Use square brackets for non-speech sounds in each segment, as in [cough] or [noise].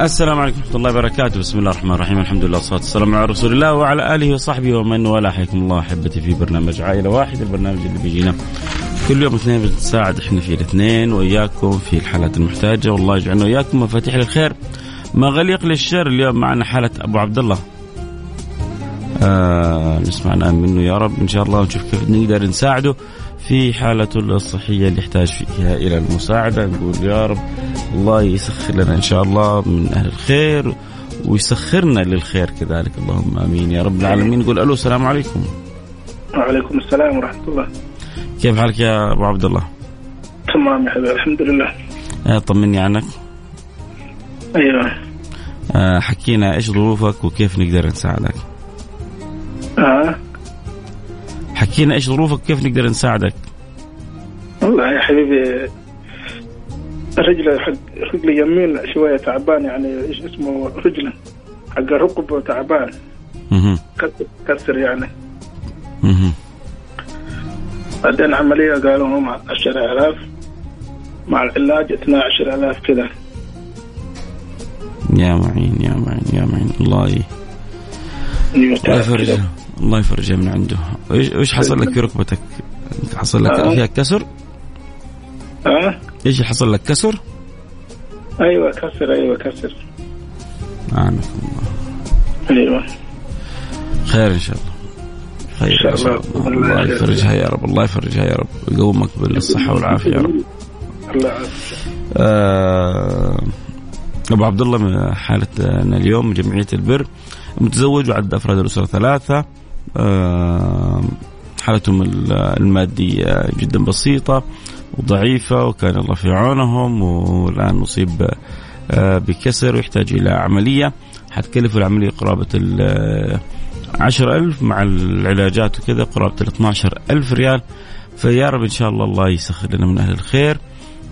السلام عليكم ورحمة الله وبركاته، بسم الله الرحمن الرحيم، الحمد لله والصلاة والسلام على رسول الله وعلى آله وصحبه ومن والاه، حياكم الله أحبتي في برنامج عائلة واحد، البرنامج اللي بيجينا كل يوم اثنين بنتساعد إحنا في الاثنين وإياكم في الحالات المحتاجة، والله يجعلنا وإياكم مفاتيح للخير مغاليق للشر، اليوم معنا حالة أبو عبد الله. آه نسمع الآن منه يا رب. إن شاء الله ونشوف كيف نقدر نساعده في حالته الصحية اللي يحتاج فيها إلى المساعدة. نقول يا رب الله يسخر لنا إن شاء الله من أهل الخير ويسخرنا للخير كذلك. اللهم آمين. يا رب العالمين. نقول ألو السلام عليكم. وعليكم السلام ورحمة الله. كيف حالك يا أبو عبد الله؟ تمام يا حبيبي الحمد لله. آه، طمني عنك. أيوه. آه، حكينا إيش ظروفك وكيف نقدر نساعدك. آه. حكينا إيش ظروفك وكيف نقدر نساعدك. والله يا حبيبي رجله حق رجلي يمين شوية تعبان يعني إيش اسمه رجله حق الركب تعبان مهم. كسر يعني مهم. بعدين عملية قالوا هم 10000 مع العلاج 12000 كذا يا معين يا معين يا معين الله ي... الله يفرجها الله يفرجها من عنده إيش حصل لك في ركبتك؟ حصل لك آه. فيها كسر؟ آه إيش اللي حصل لك؟ كسر؟ أيوه كسر أيوه كسر. اعانك الله أيوه. خير إن شاء الله. خير إن شاء الله. الله. يفرجها يا رب الله يفرجها يا رب. ويقومك بالصحة والعافية يا رب. الله يعافيك. آه، أبو عبد الله من حالتنا اليوم جمعية البر. متزوج وعد أفراد الأسرة ثلاثة. آه، حالتهم ال- المادية جدا بسيطة. وضعيفة وكان الله في عونهم والآن مصيب آه، بكسر ويحتاج إلى عملية. حتكلف العملية قرابة ال 10000 مع العلاجات وكذا قرابة ال 12000 ريال. فيا رب إن شاء الله الله يسخر لنا من أهل الخير.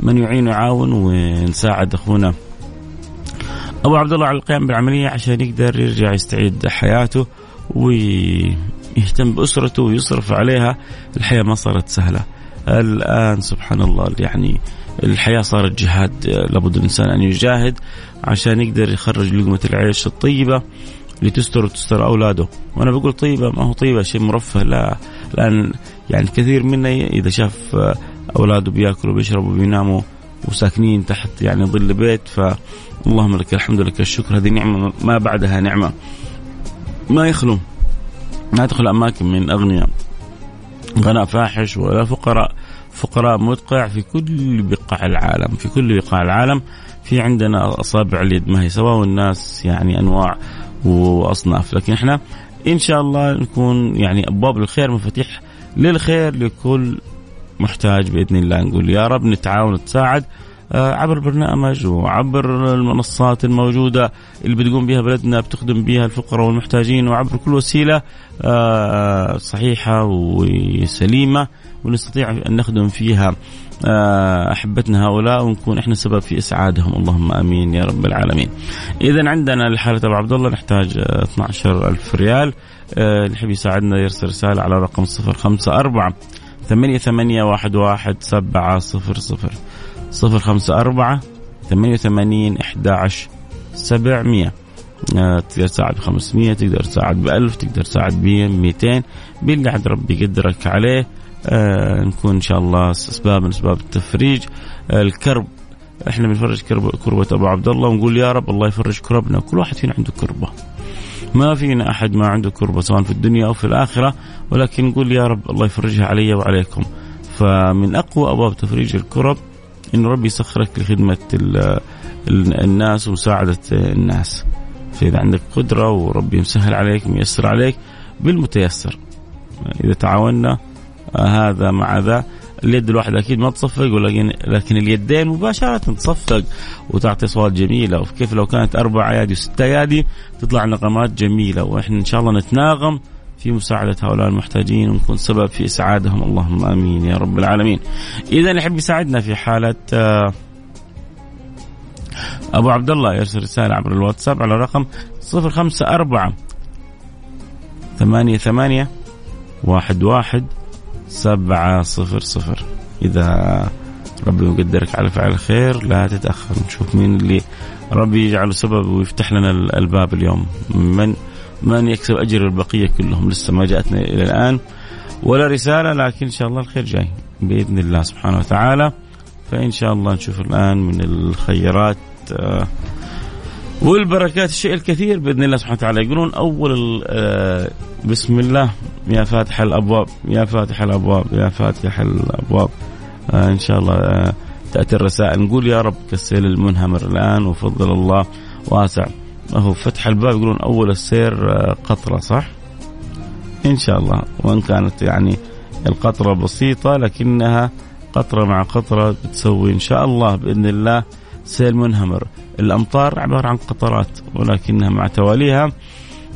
من يعين ويعاون ونساعد أخونا أبو عبد الله على القيام بالعملية عشان يقدر يرجع يستعيد حياته ويهتم بأسرته ويصرف عليها. الحياة ما صارت سهلة. الآن سبحان الله يعني الحياة صارت جهاد. لابد الإنسان أن يجاهد عشان يقدر يخرج لقمة العيش الطيبة لتستر وتستر أولاده. وأنا بقول طيبة ما هو طيبة شيء مرفه. لا لأن يعني كثير منا إذا شاف أولاده بيأكلوا بيشربوا بيناموا وساكنين تحت يعني ظل بيت فاللهم لك الحمد لك الشكر. هذه نعمة ما بعدها نعمة. ما يخلو ما تدخل أماكن من أغنياء. غنى فاحش ولا فقراء. فقراء مدقع في كل بقاع العالم في كل بقاع العالم. في عندنا أصابع اليد ما هي سواء والناس يعني أنواع وأصناف. لكن إحنا إن شاء الله نكون يعني أبواب الخير مفاتيح للخير لكل محتاج بإذن الله. نقول يا رب نتعاون نتساعد. عبر البرنامج وعبر المنصات الموجودة اللي بتقوم بها بلدنا بتخدم بها الفقراء والمحتاجين وعبر كل وسيلة آه، صحيحة وسليمة ونستطيع أن نخدم فيها. آه، أحبتنا هؤلاء ونكون إحنا سبب في إسعادهم. اللهم آمين يا رب العالمين. إذا عندنا لحالة أبو عبد الله نحتاج آه، 12 ألف ريال. آه، اللي يحب يساعدنا يرسل رسالة على رقم 054 ثمانية ثمانية واحد واحد سبعة صفر صفر. صفر خمسة أربعة ثمانية وثمانين إحدى عشر سبعمية. آه، تقدر تساعد ب 500 تقدر تساعد ب 1000 تقدر تساعد ب 200 باللي عند ربي يقدرك عليه. آه نكون إن شاء الله أسباب من أسباب التفريج. آه الكرب. إحنا بنفرج كرب كربة أبو عبد الله ونقول يا رب الله يفرج كربنا. كل واحد فينا عنده كربة. ما فينا أحد ما عنده كربة سواء في الدنيا أو في الآخرة. ولكن نقول يا رب الله يفرجها علي وعليكم. فمن أقوى أبواب تفريج الكرب انه ربي يسخرك لخدمة الناس ومساعدة الناس. فإذا عندك قدرة وربي مسهل عليك ويسر عليك بالمتيسر. إذا تعاوننا هذا مع ذا. اليد الواحدة أكيد ما تصفق ولكن لكن اليدين مباشرة تصفق وتعطي أصوات جميلة. وكيف لو كانت أربع أيادي وست أيادي تطلع نغمات جميلة. وإحنا إن شاء الله نتناغم في مساعدة هؤلاء المحتاجين ونكون سبب في إسعادهم. اللهم آمين يا رب العالمين. إذا يحب يساعدنا في حالة آه، أبو عبد الله يرسل رسالة عبر الواتساب على رقم 054 ثمانية ثمانية واحد واحد سبعة صفر صفر. إذا ربي يقدرك على فعل الخير لا تتأخر. نشوف مين اللي ربي يجعله سبب ويفتح لنا الباب اليوم. من من يكسب أجر البقية كلهم لسه ما جاءتنا إلى الآن. ولا رسالة لكن إن شاء الله الخير جاي بإذن الله سبحانه وتعالى. فإن شاء الله نشوف الآن من الخيرات آه، والبركات الشيء الكثير بإذن الله سبحانه وتعالى. يقولون أول آه، بسم الله يا فاتح الأبواب يا فاتح الأبواب يا فاتح الأبواب. آه، إن شاء الله تأتي الرسائل. نقول يا رب كالسيل المنهمر الآن وفضل الله واسع. هو فتح الباب يقولون أول السيل قطرة صح؟ إن شاء الله. وإن كانت يعني القطرة بسيطة لكنها قطرة مع قطرة بتسوي إن شاء الله بإذن الله سيل منهمر. الأمطار عبارة عن قطرات ولكنها مع تواليها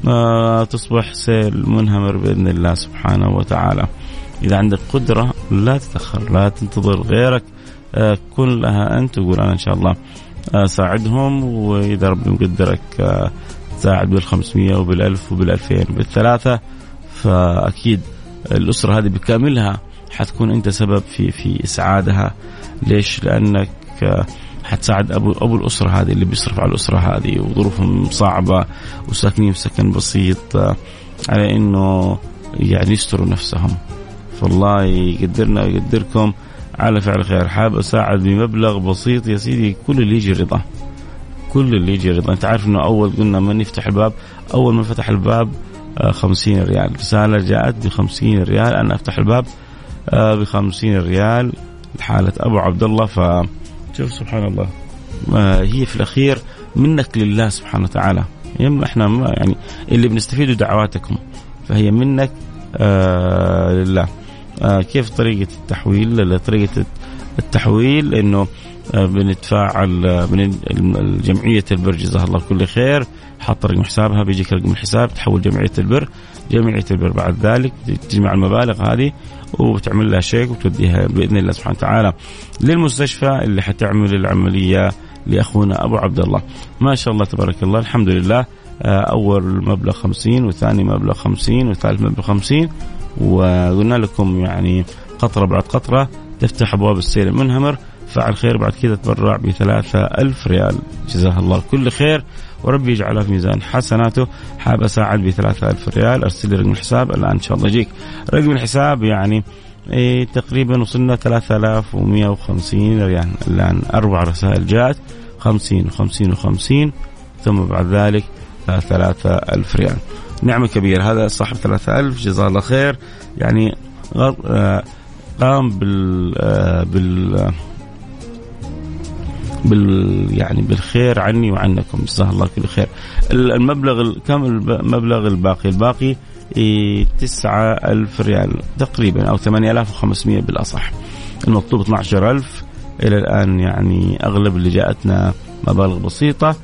آه، تصبح سيل منهمر بإذن الله سبحانه وتعالى. إذا عندك قدرة لا تتأخر لا تنتظر غيرك آه، كن لها أنت تقول أنا إن شاء الله ساعدهم وإذا ربي مقدرك آه، تساعد بالخمسمية وبالألف وبالألفين بالثلاثة فأكيد الأسرة هذه بكاملها حتكون أنت سبب في في إسعادها. ليش؟ لأنك حتساعد أبو أبو الأسرة هذه اللي بيصرف على الأسرة هذه وظروفهم صعبة وساكنين في سكن بسيط آه، على إنه يعني يستروا نفسهم. فالله يقدرنا ويقدركم. على فعل خير. حاب أساعد بمبلغ بسيط يا سيدي. كل اللي يجي رضا. كل اللي يجي رضا. أنت عارف إنه أول قلنا من يفتح الباب أول ما فتح الباب آه، خمسين ريال. رسالة جاءت بخمسين ريال. أنا أفتح الباب آه، بخمسين ريال. حالة أبو عبد الله. ف شوف سبحان الله. هي في الأخير منك لله سبحانه وتعالى. إحنا ما يعني اللي بنستفيده دعواتكم فهي منك آه لله. آه كيف طريقة التحويل؟ طريقة التحويل إنه آه بنتفاعل من جمعيه البر جزاها الله كل خير حاط رقم حسابها بيجيك رقم الحساب تحول جمعية البر جمعية البر بعد ذلك تجمع المبالغ هذه وتعمل لها شيك وتوديها بإذن الله سبحانه وتعالى للمستشفى اللي حتعمل العملية لأخونا أبو عبد الله. ما شاء الله تبارك الله الحمد لله. آه، أول مبلغ 50 وثاني مبلغ 50 وثالث مبلغ 50 وقلنا لكم يعني قطرة بعد قطرة تفتح أبواب السير المنهمر فعل خير بعد كذا تبرع بثلاثة ألف ريال. جزاه الله كل خير. وربي يجعلها في ميزان حسناته. حاب أساعد بثلاثة ألف ريال أرسل لي رقم الحساب الآن إن شاء الله يجيك. رقم الحساب يعني إيه تقريبا وصلنا 3150 ريال. الآن أربع رسائل جاءت 50 و50 و50 ثم بعد ذلك 3000 ريال. نعمة كبيرة. هذا صاحب 3000 جزاه الله خير. يعني آه، قام بال آه، بال بال يعني بالخير عني وعنكم. جزاه الله كل خير. المبلغ كم المبلغ الباقي؟ الباقي تسعة ألف ريال تقريبا أو ثمانية ألاف وخمسمية بالأصح. المطلوب 12 ألف. إلى الآن يعني أغلب اللي جاءتنا مبالغ بسيطة.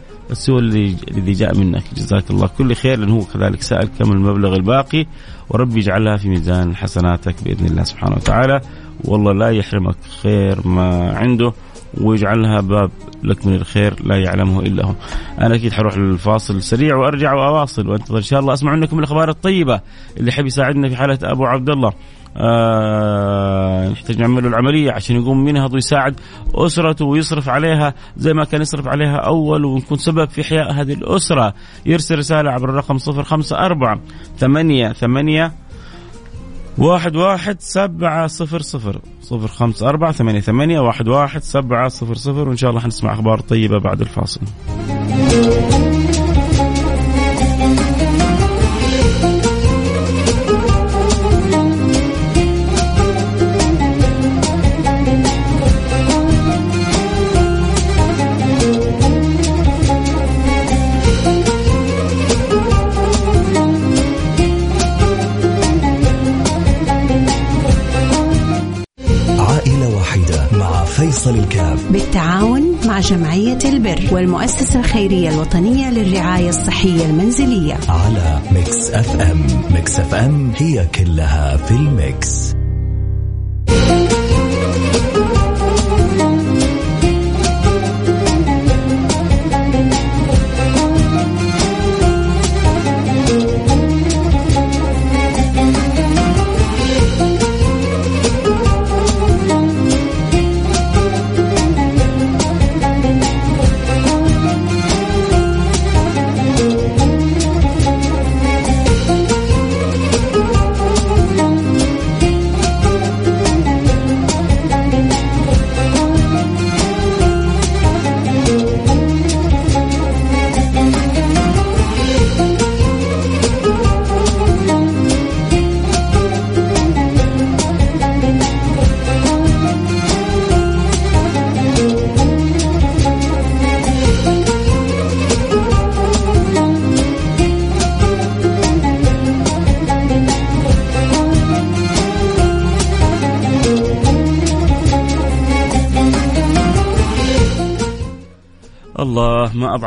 اللي اللي جاء منك. جزاك الله. كل خير لأنه هو كذلك سأل كم المبلغ الباقي. وربي يجعلها في ميزان حسناتك بإذن الله سبحانه وتعالى. والله لا يحرمك خير ما عنده ويجعلها باب لك من الخير لا يعلمه إلا هو. أنا أكيد حروح للفاصل سريع وأرجع وأواصل. وأنتظر إن شاء الله أسمع منكم الأخبار الطيبة اللي حب يساعدنا في حالة أبو عبد الله. آه نحتاج نعمل له العملية عشان يقوم ينهض ويساعد أسرته ويصرف عليها زي ما كان يصرف عليها أول ونكون سبب في إحياء هذه الأسرة. يرسل رسالة عبر الرقم 054 8 8 واحد واحد سبعة صفر صفر. صفر خمسة أربعة ثمانية ثمانية واحد واحد سبعة صفر صفر. وإن شاء الله حنسمع أخبار طيبة بعد الفاصل. والمؤسسة الخيرية الوطنية للرعاية الصحية المنزلية. على Mix FM Mix FM هي كلها في ال Mix.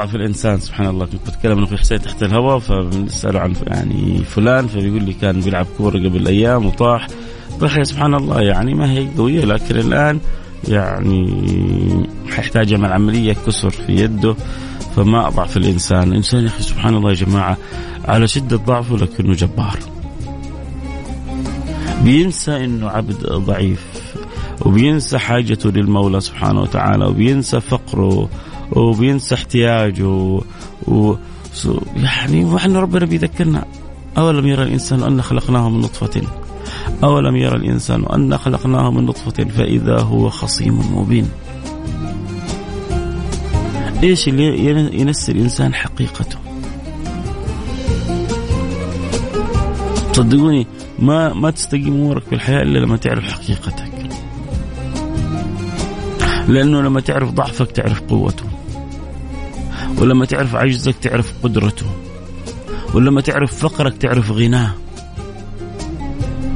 اضعف الإنسان سبحان الله. كنت بتكلم انه في حسين تحت الهواء فبنساله عن يعني فلان فبيقول لي كان بيلعب كورة قبل أيام وطاح. طاح يا سبحان الله يعني ما هي قوية لكن الآن يعني حيحتاج يعمل عملية كسر في يده فما أضعف الإنسان، الانسان يا أخي سبحان الله يا جماعة على شدة ضعفه لكنه جبار. بينسى إنه عبد ضعيف وبينسى حاجته للمولى سبحانه وتعالى وبينسى فقره. وبينسى احتياجه و... يعني وحنا ربنا بيذكرنا أولم يرى الإنسان أن خلقناه من نطفة أولم يرى الإنسان أن خلقناه من نطفة فإذا هو خصيم مبين إيش اللي ينسي الإنسان حقيقته صدقوني ما ما تستقيم أمورك في الحياة إلا لما تعرف حقيقتك. لأنه لما تعرف ضعفك تعرف قوته. ولما تعرف عجزك تعرف قدرته. ولما تعرف فقرك تعرف غناه.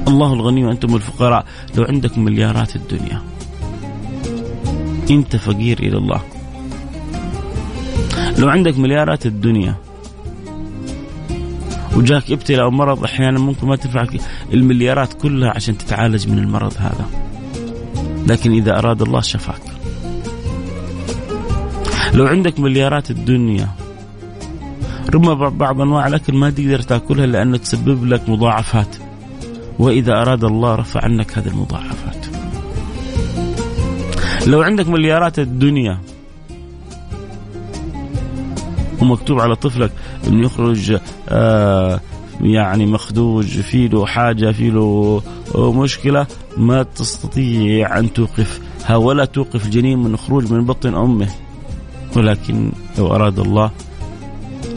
الله الغني وأنتم الفقراء، لو عندك مليارات الدنيا. أنت فقير إلى الله. لو عندك مليارات الدنيا وجاك ابتلاء أو مرض أحيانا ممكن ما تنفعك المليارات كلها عشان تتعالج من المرض هذا. لكن إذا أراد الله شفاك. لو عندك مليارات الدنيا ربما بعض أنواع الأكل ما تقدر تأكلها لأنه تسبب لك مضاعفات. وإذا أراد الله رفع عنك هذه المضاعفات. لو عندك مليارات الدنيا ومكتوب على طفلك انه يخرج آه يعني مخدوج في له حاجة في له مشكلة ما تستطيع أن توقفها ولا توقف الجنين من الخروج من بطن أمه ولكن لو أراد الله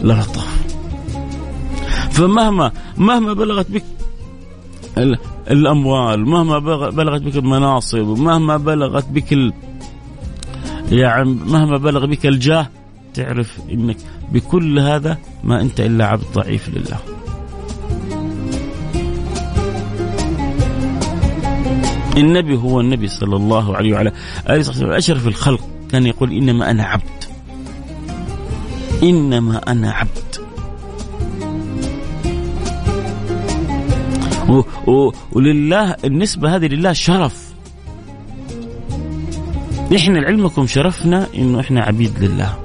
للطف فمهما مهما بلغت بك الأموال مهما بلغت بك المناصب مهما بلغت بك ال... يعني مهما بلغ بك الجاه تعرف إنك بكل هذا ما أنت إلا عبد ضعيف لله. النبي هو النبي صلى الله عليه وعلى آله وصحبه أشرف الخلق كان يقول إنما أنا عبد. إنما أنا عبد. و و ولله النسبة هذه لله شرف إحنا لعلمكم شرفنا إنه إحنا عبيد لله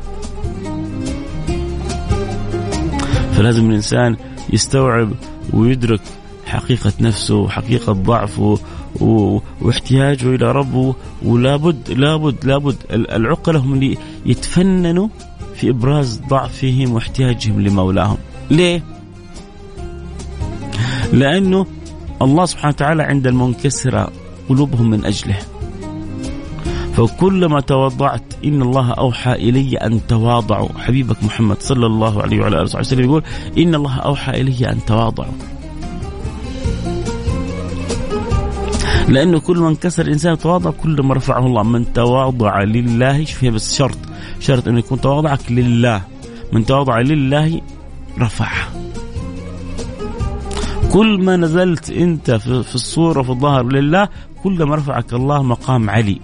فلازم الإنسان يستوعب ويدرك حقيقة نفسه وحقيقة ضعفه. واحتياجه إلى ربه ولابد لابد لابد العقلة هم اللي يتفننوا في إبراز ضعفهم واحتياجهم لمولاهم. ليه؟ لأنه الله سبحانه وتعالى عند المنكسرة قلوبهم من أجله. فكلما تواضعت إن الله أوحى إلي أن تواضعوا. حبيبك محمد صلى الله عليه وعلى آله وسلم يقول إن الله أوحى إلي أن تواضعوا. لأنه كل ما انكسر الإنسان تواضع كل ما رفعه الله. من تواضع لله شوف بس شرط. شرط أنه يكون تواضعك لله. من تواضع لله رفعه. كل ما نزلت أنت في الصورة في الظهر لله كل ما رفعك الله مقام علي.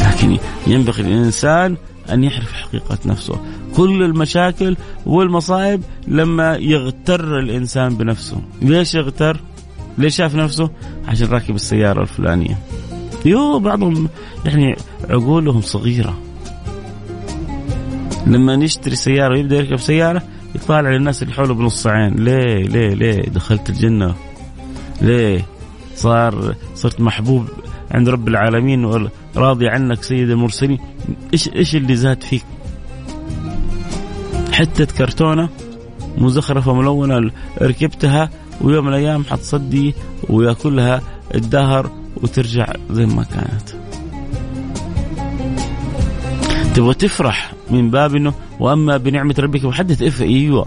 لكن ينبغي الإنسان أن يعرف حقيقة نفسه. كل المشاكل والمصائب لما يغتر الإنسان بنفسه. ليش يغتر؟ ليش شاف نفسه؟ عشان راكب السيارة الفلانية. يو بعضهم يعني عقولهم صغيرة. لما يشتري سيارة ويبدأ يركب سيارة يطالع للناس اللي حوله بنص عين. ليه ليه ليه؟ دخلت الجنة. ليه؟ صار صرت محبوب عند رب العالمين راضي عنك سيد المرسلين. إيش إيش اللي زاد فيك؟ حتة كرتونة مزخرفة ملونة ركبتها ويوم من الأيام حتصدي ويأكلها الدهر وترجع زي ما كانت. تبغى تفرح من باب إنه وأما بنعمة ربك فحدث إف أيوه.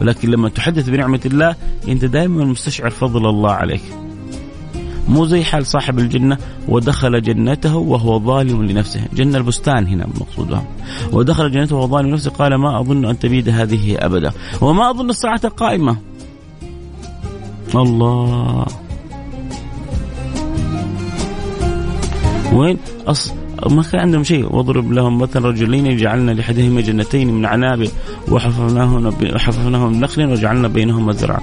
ولكن لما تحدث بنعمة الله أنت دائما مستشعر فضل الله عليك. مو زي حال صاحب الجنة ودخل جنته وهو ظالم لنفسه. جنة البستان هنا المقصود ودخل جنته وهو ظالم لنفسه قال ما أظن أن تبيد هذه أبدا. وما أظن الساعة قائمة. الله. وين؟ أص... ما كان عندهم شيء. واضرب لهم مثل رجلين جعلنا لحدهما جنتين من عناب وحففناهما وحففناهما بنخل وجعلنا بينهما زرعا.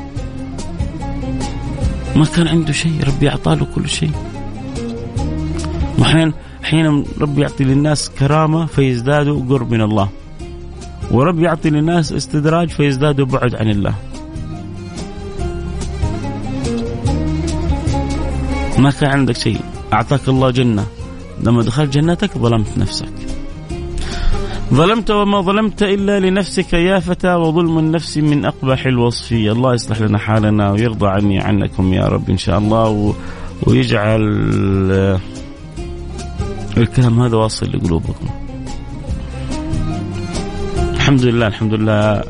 ما كان عنده شيء. ربي أعطاه له كل شيء. وحين حين ربي يعطي للناس كرامة فيزدادوا قرب من الله. ورب يعطي للناس استدراج فيزدادوا بعد عن الله. ما كان عندك شيء. أعطاك الله جنة. لما دخلت جنتك ظلمت نفسك. ظلمت وما ظلمت إلا لنفسك يا فتى وظلم النفس من أقبح الوصف. الله يصلح لنا حالنا ويرضى عني عنكم يا رب إن شاء الله و... ويجعل الكلام هذا واصل لقلوبكم. الحمد لله الحمد لله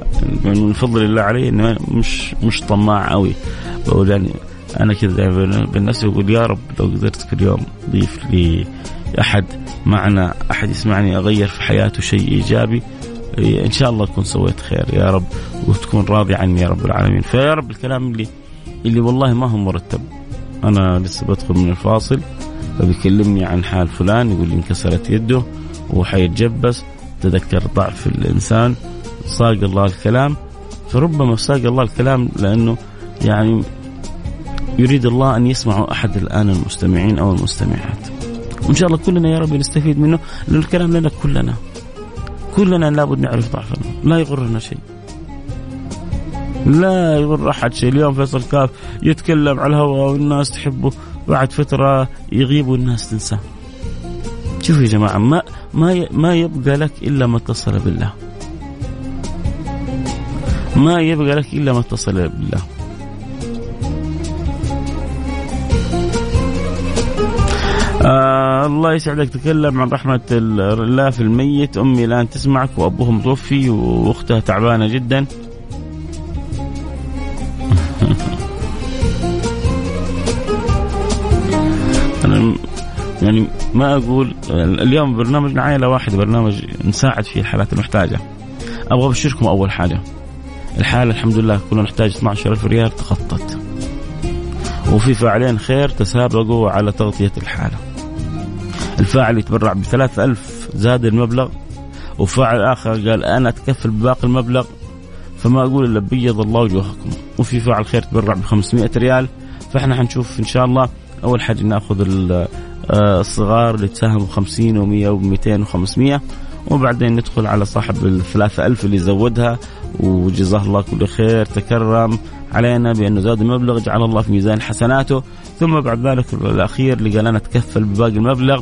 من فضل الله علي إنه مش مش طماع قوي بقول يعني أنا كذا بالنفس يقول يا رب لو قدرت كل يوم ضيف لي أحد معنا أحد يسمعني أغير في حياته شيء إيجابي. إن شاء الله اكون سويت خير يا رب وتكون راضي عني يا رب العالمين. فيا رب الكلام اللي اللي والله ما هو مرتب. أنا لسه بدخل من الفاصل فبيكلمني عن حال فلان يقول لي انكسرت يده وحيتجبس. تذكر ضعف الإنسان صاق الله الكلام. فربما صاق الله الكلام لأنه يعني يريد الله أن يسمعه أحد الآن المستمعين أو المستمعات. وإن شاء الله كلنا يا رب نستفيد منه لأن الكلام لنا كلنا. كلنا لابد نعرف ضعفنا، لا يغرنا شيء. لا يغر أحد شيء، اليوم فيصل كاف يتكلم على الهواء والناس تحبه، بعد فترة يغيب والناس تنساه. شوفوا يا جماعة ما ما ما يبقى لك إلا ما اتصل بالله. ما يبقى لك إلا ما اتصل بالله. آه الله يسعدك. تكلم عن رحمة الله في الميت. أمي الآن تسمعك وأبوها متوفي وأختها تعبانة جدا. [laughs] أنا يعني ما أقول اليوم برنامجنا عائلة واحدة برنامج نساعد فيه الحالات المحتاجة. أبغى أبشركم أول حاجة. الحالة الحمد لله كنا نحتاج 12000 ريال تخطت وفي فاعلين خير تسابقوا على تغطية الحالة. الفاعل يتبرع بثلاث ألف زاد المبلغ وفاعل آخر قال أنا أتكفل بباقي المبلغ فما أقول إلا بيض الله وجوهكم. وفي فاعل خير تبرع ب 500 ريال. فإحنا حنشوف إن شاء الله أول حاجة نأخذ الصغار اللي تساهموا 50 و100 و200 و500 وبعدين ندخل على صاحب الثلاثة ألف اللي زودها. وجزاه الله كل خير تكرم علينا بأنه زاد المبلغ جعل الله في ميزان حسناته. ثم بعد ذلك الأخير اللي قال أنا أتكفل بباقي المبلغ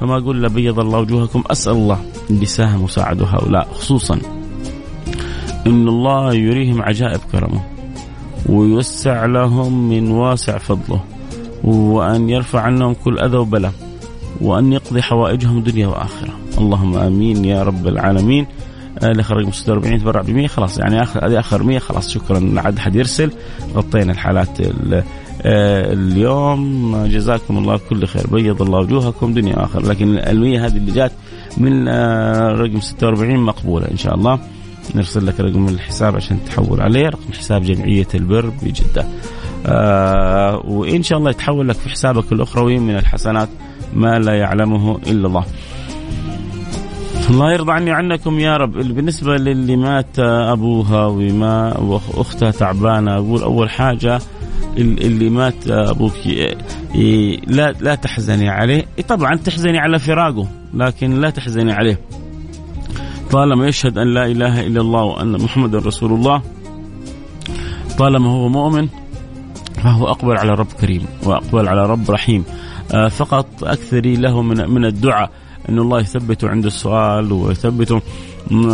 فما أقول له بيض الله وجوهكم أسأل الله اللي ساهم وساعدوا هؤلاء خصوصا إن الله يريهم عجائب كرمه ويوسع لهم من واسع فضله وأن يرفع عنهم كل أذى وبلاء وأن يقضي حوائجهم دنيا وآخرة. اللهم آمين يا رب العالمين. اللي خرج من 46 تبرع ب 100 خلاص يعني آخر هذه آخر 100 خلاص شكرا عاد حد يرسل غطينا الحالات اليوم جزاكم الله كل خير. بيض الله وجوهكم دنيا وآخرة. لكن المية هذه اللي جات من رقم 46 مقبولة إن شاء الله. نرسل لك رقم الحساب عشان تحول عليه. رقم حساب جمعية البر بجدة. آه وإن شاء الله يتحول لك في حسابك الأخروي من الحسنات ما لا يعلمه إلا الله. الله يرضى عني عنكم يا رب. بالنسبة للي مات أبوها وما وأختها تعبانة أقول أول حاجة اللي مات أبوك لا لا تحزني عليه. طبعا تحزني على فراقه لكن لا تحزني عليه. طالما يشهد أن لا إله إلا الله وأن محمد رسول الله طالما هو مؤمن فهو أقبل على رب كريم وأقبل على رب رحيم. فقط أكثري له من من الدعاء. أن الله يثبته عند السؤال ويثبته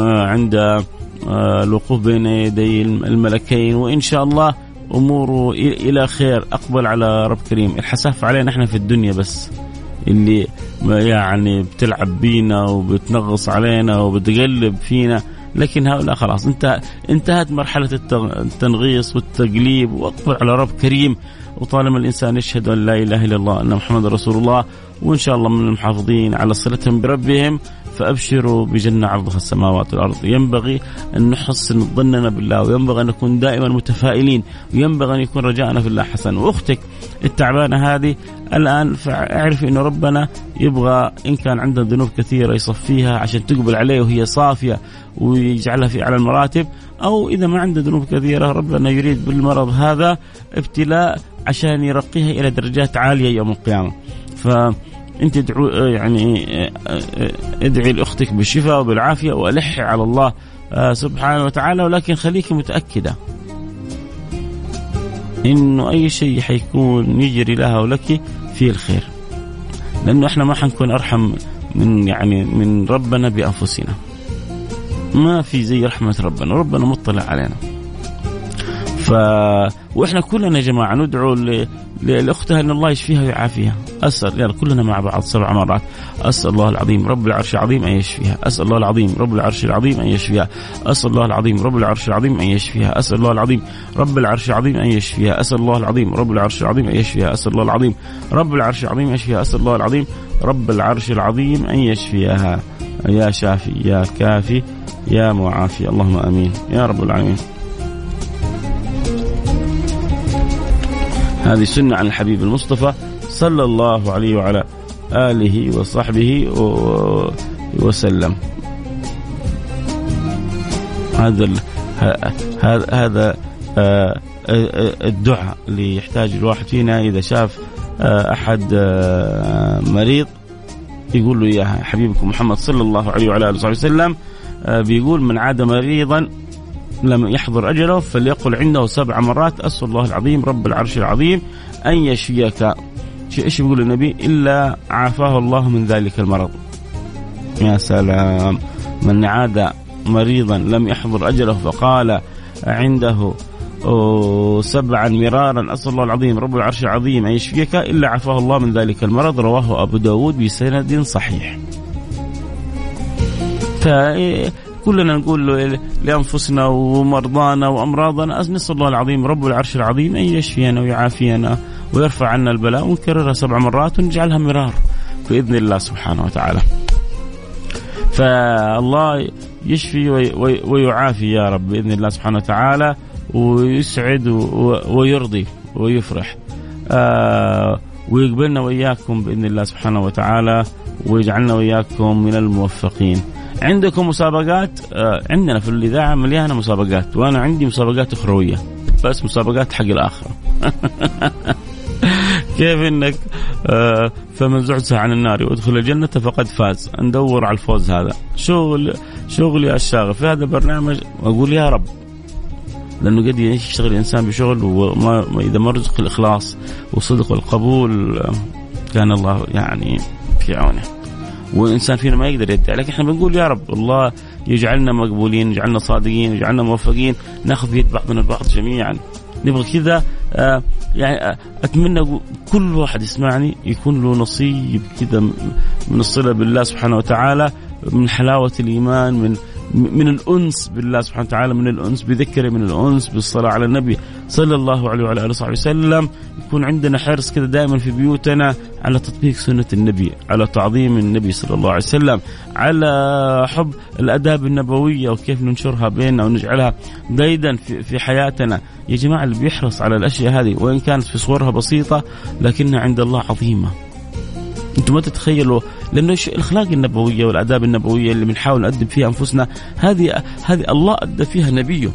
عند الوقوف بين يدي الملكين وإن شاء الله أموره إلى خير أقبل على رب كريم. الحساف علينا إحنا في الدنيا بس. اللي يعني بتلعب بينا وبتنغص علينا وبتقلب فينا. لكن هؤلاء خلاص انت انتهت مرحلة التنغيص والتقليب. وأقبل على رب كريم. وطالما الإنسان يشهد أن لا إله إلا الله أن محمد رسول الله وإن شاء الله من المحافظين على صلتهم بربهم فأبشروا بجنة عرضها السماوات والأرض، ينبغي أن نحسن ظننا بالله وينبغي أن نكون دائما متفائلين وينبغي أن يكون رجاءنا في الله حسن، وأختك التعبانة هذه الآن اعرفي إن ربنا يبغى إن كان عندها ذنوب كثيرة يصفيها عشان تقبل عليه وهي صافية ويجعلها في أعلى المراتب، أو إذا ما عنده ذنوب كثيرة ربنا يريد بالمرض هذا ابتلاء عشان يرقيها إلى درجات عالية يوم القيامة. ف انت ادعو يعني ادعي لاختك بالشفاء وبالعافية والحي على الله سبحانه وتعالى ولكن خليك متأكدة إنه أي شيء حيكون يجري لها ولك فيه الخير. لأنه إحنا ما حنكون أرحم من يعني من ربنا بأنفسنا. ما في زي رحمة ربنا ربنا مطلع علينا. ف وإحنا كلنا يا جماعة ندعو. لأختها إن الله يشفيها ويعافيها. اسال يلا كلنا مع بعض سبع مرات. أسأل الله العظيم رب العرش العظيم أن يشفيها. أسأل الله العظيم رب العرش العظيم أن يشفيها. أسأل الله العظيم رب العرش العظيم أن يشفيها. أسأل الله العظيم رب العرش العظيم أن يشفيها. أسأل الله العظيم رب العرش العظيم أن يشفيها. أسأل الله العظيم رب العرش العظيم أن يشفيها. أسأل الله العظيم رب العرش العظيم أن يشفيها. يا شافي يا كافي يا معافي. اللهم آمين. يا رب العالمين. هذه سنة عن الحبيب المصطفى. صلى الله عليه وعلى آله وصحبه وسلم. هذا هذا هذا الدعاء اللي يحتاج الواحد فينا. إذا شاف أحد مريض يقول له إياها حبيبكم محمد صلى الله عليه وعلى آله وصحبه وسلم بيقول من عاد مريضا لم يحضر أجله فليقل عنده سبع مرات أسأل الله العظيم رب العرش العظيم أن يشفيك. إيش بيقول النبي؟ إلا عافاه الله من ذلك المرض. يا سلام. من عاد مريضا لم يحضر أجله فقال عنده سبعا مرارا أسأل الله العظيم رب العرش العظيم أن يشفيك إلا عافاه الله من ذلك المرض. رواه أبو داود بسند صحيح. كلنا نقول لأنفسنا ومرضانا وأمراضنا نسال الله العظيم رب العرش العظيم أن يشفينا ويعافينا. ويرفع عنا البلاء ونكررها سبع مرات ونجعلها مرار بإذن الله سبحانه وتعالى. فالله يشفي ويعافي يا رب بإذن الله سبحانه وتعالى ويسعد ويرضي ويفرح. آه ويقبلنا وإياكم بإذن الله سبحانه وتعالى ويجعلنا وإياكم من الموفقين. عندكم مسابقات آه عندنا في الإذاعة مليانة مسابقات وأنا عندي مسابقات أخروية بس مسابقات حق الاخره [laughs] كيف إنك آه، فمن زعزع عن النار وادخل الجنة فقد فاز. ندور على الفوز هذا. شغل شغلي الشاغل. في هذا البرنامج أقول يا رب لأنه قد يشتغل الانسان بشغل وما إذا ما رزق الإخلاص والصدق والقبول كان الله يعني في عونه. والإنسان فينا ما يقدر يدعي. لكن إحنا بنقول يا رب الله يجعلنا مقبولين يجعلنا صادقين يجعلنا موفقين نأخذ بيد بعضنا البعض جميعا. نبغى كذا آه يعني أتمنى كل واحد يسمعني يكون له نصيب كذا من الصلة بالله سبحانه وتعالى من حلاوة الإيمان من من الأنس بالله سبحانه وتعالى من الأنس بذكره من الأنس بالصلاة على النبي صلى الله عليه وعلى آله وصحبه وسلم. يكون عندنا حرص كذا دائما في بيوتنا على تطبيق سنة النبي على تعظيم النبي صلى الله عليه وسلم على حب الأداب النبوية وكيف ننشرها بيننا ونجعلها قيدا في, في حياتنا. يا جماعة اللي بيحرص على الأشياء هذه وإن كانت في صورها بسيطة لكنها عند الله عظيمة. أنتم ما تتخيلوا لأنه الأخلاق النبوية والأداب النبوية اللي بنحاول نقدم فيها أنفسنا هذه هذه الله أدى فيها نبيه.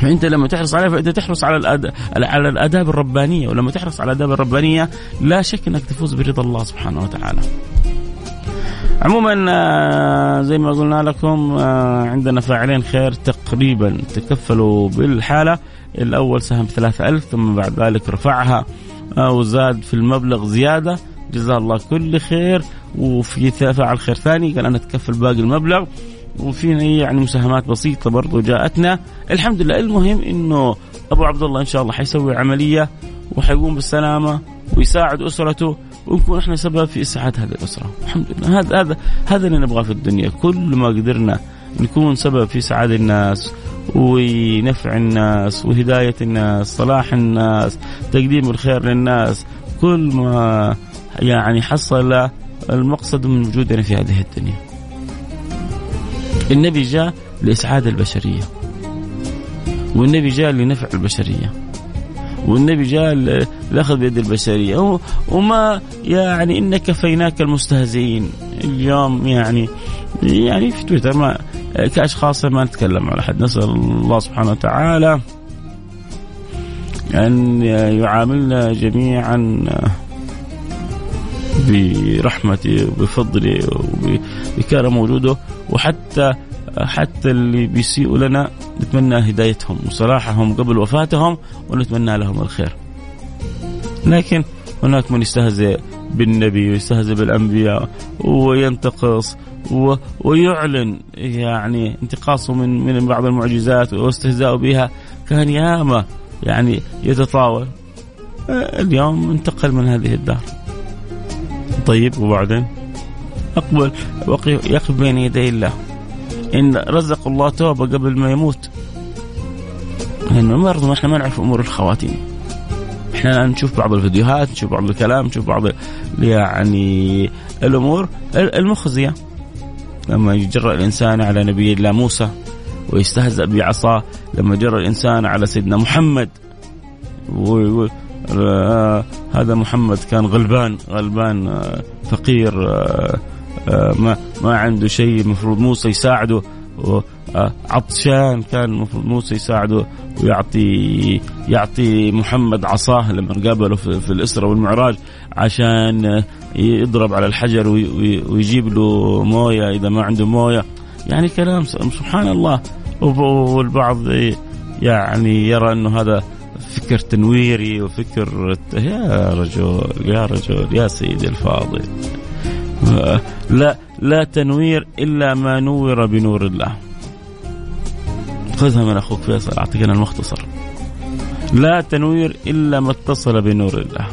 فأنت لما تحرص عليها فانت تحرص على على الآداب الربانية ولما تحرص على الآداب الربانية لا شك أنك تفوز برضا الله سبحانه وتعالى. عموما آه، زي ما قلنا لكم آه، عندنا فاعلين خير تقريبا تكفلوا بالحالة. الأول سهم 3000 ثم بعد ذلك رفعها. آه، وزاد في المبلغ زيادة. جزاه الله كل خير. وفي فعل خير ثاني قال أنا أتكفل باقي المبلغ. وفي يعني مساهمات بسيطة برضو جاءتنا. الحمد لله. المهم إنه أبو عبد الله إن شاء الله حيسوي عملية وحيقوم بالسلامة ويساعد أسرته ونكون إحنا سبب في إسعاد هذه الأسرة. الحمد لله. هذا هذا هذا اللي نبغاه في الدنيا. كل ما قدرنا نكون سبب في سعادة الناس ونفع الناس وهداية الناس صلاح الناس تقديم الخير للناس. كل ما يعني حصل المقصد من وجودنا في هذه الدنيا. النبي جاء لإسعاد البشرية والنبي جاء لنفع البشرية والنبي جاء لأخذ بيد البشرية. وما يعني إن كفيناك المستهزئين اليوم يعني يعني في تويتر ما كأشخاص ما نتكلم على أحد. نسأل الله سبحانه وتعالى أن يعاملنا جميعا برحمته وبفضله وبكرم وجوده وحتى حتى اللي بيسيئوا لنا نتمنى هدايتهم وصلاحهم قبل وفاتهم ونتمنى لهم الخير. لكن هناك من يستهزئ بالنبي ويستهزئ بالأنبياء وينتقص و... ويعلن يعني انتقاصه من من بعض المعجزات واستهزاءه بها كان ياما يعني يتطاول. اليوم انتقل من هذه الدار. طيب وبعدين؟ أقبل يقف بين يدي الله. إن رزق الله توبة قبل ما يموت. لأنه برضه إحنا ما نعرف أمور الخواتيم. إحنا نشوف بعض الفيديوهات نشوف بعض الكلام نشوف بعض يعني الأمور المخزية. لما يجرأ الإنسان على نبي الله موسى ويستهزأ بعصاه. لما جرى الإنسان على سيدنا محمد هذا محمد كان غلبان غلبان آه فقير آه آه ما ما عنده شيء المفروض موسى يساعده. آه عطشان كان المفروض موسى يساعده ويعطي يعطي محمد عصاه لما قابله في, في الاسره والمعراج عشان يضرب على الحجر ويجيب له موية إذا ما عنده موية. يعني كلام سبحان الله. والبعض يعني يرى أنه هذا فكر تنويري وفكر يا رجل يا رجل يا سيدي الفاضل. لا لا تنوير إلا ما نور بنور الله. خذها من أخوك فيصل أعطيك أنا المختصر. لا تنوير إلا ما اتصل بنور الله.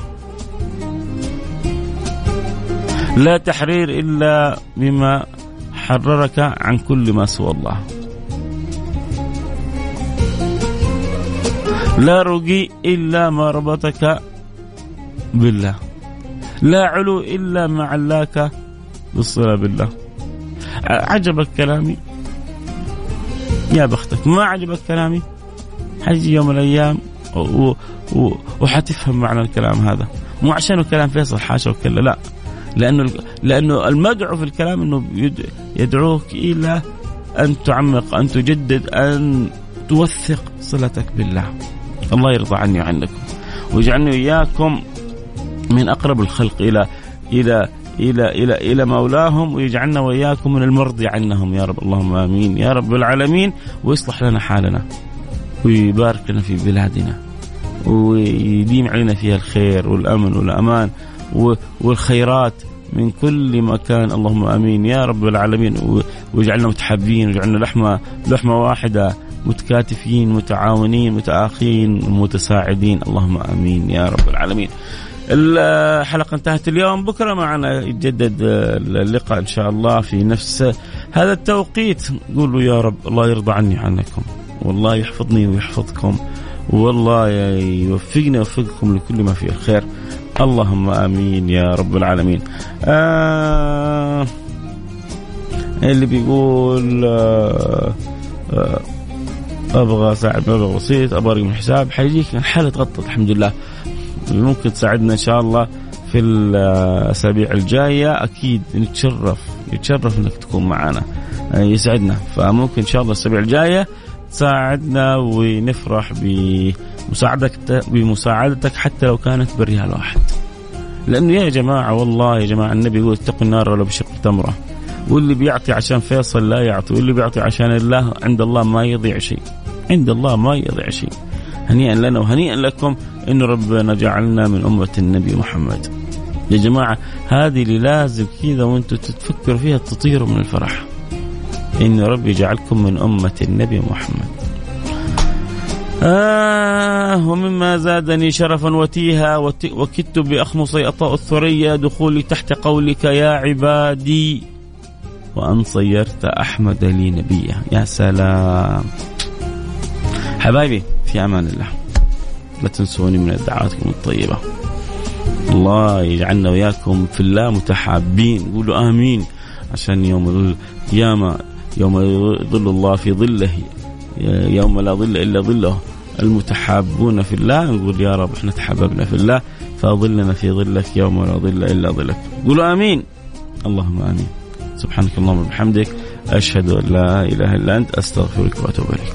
لا تحرير إلا بما حررك عن كل ما سوى الله. لا رقي إلا ما ربطك بالله. لا علو إلا ما علاك بالصلة بالله. عجبك كلامي يا بختك. ما عجبك كلامي حيجي يوم من الأيام وحتفهم معنى الكلام هذا. مو عشان كلام فيصل حاشا وكلا لا. لأنه لأنه المدعو في الكلام إنه يدعوك إلى أن تعمق أن تجدد أن توثق صلتك بالله. الله يرضى عني وعنكم ويجعلني وإياكم من أقرب الخلق إلى إلى إلى إلى إلى مولاهم ويجعلنا وإياكم من المرضي عنهم. يا رب اللهم آمين. يا رب العالمين ويصلح لنا حالنا ويبارك لنا في بلادنا ويديم علينا فيها الخير والأمن والأمان والخيرات من كل مكان. اللهم آمين. يا رب العالمين واجعلنا متحابين واجعلنا لحمة لحمة واحدة. متكاتفين متعاونين متآخين متساعدين. اللهم آمين يا رب العالمين. الحلقة انتهت اليوم. بكرة معنا يتجدد اللقاء إن شاء الله في نفس هذا التوقيت. قولوا يا رب الله يرضى عني عنكم والله يحفظني ويحفظكم. والله يوفقني ويوفقكم لكل ما فيه الخير. اللهم آمين يا رب العالمين. آه اللي بيقول آه آه أبغى أساعد مبلغ بسيط أبغى أرقم الحساب حيجيك الحاله تغطت الحمد لله ممكن تساعدنا إن شاء الله في الأسابيع الجاية أكيد نتشرف نتشرف إنك تكون معنا آه، يسعدنا فممكن إن شاء الله الأسابيع الجاية تساعدنا ونفرح بمساعدتك بمساعدتك حتى لو كانت بريال واحد. لأنه يا جماعة والله يا جماعة النبي يقول اتقوا النار ولو بشق تمرة. واللي بيعطي عشان فيصل لا يعطي واللي بيعطي عشان الله عند الله ما يضيع شيء. عند الله ما يضيع شيء. هنيئا لنا وهنيئا لكم إن ربنا جعلنا من أمة النبي محمد. يا جماعة هذه اللي لازم كذا وأنتم تفكروا فيها تطيروا من الفرح. إن ربي جعلكم من أمة النبي محمد آه ومما زادني شرفا وتيها وكدت بأخمصي أطاء الثريا دخولي تحت قولك يا عبادي وأن صيرت أحمد لي نبيا يا سلام حبايبي في أمان الله. لا تنسوني من دعواتكم الطيبة. الله يجعلنا وياكم في الله متحابين. قولوا آمين. عشان يوم القيامة يوم يظل الله في ظله يوم لا ظل إلا ظله. المتحابون في الله نقول يا رب إحنا تحاببنا في الله فاظلنا في ظلك يوم لا ظل إلا ظلك. قولوا آمين. اللهم آمين. سبحانك اللهم وبحمدك أشهد أن لا إله إلا أنت أستغفرك وأتوب إليك.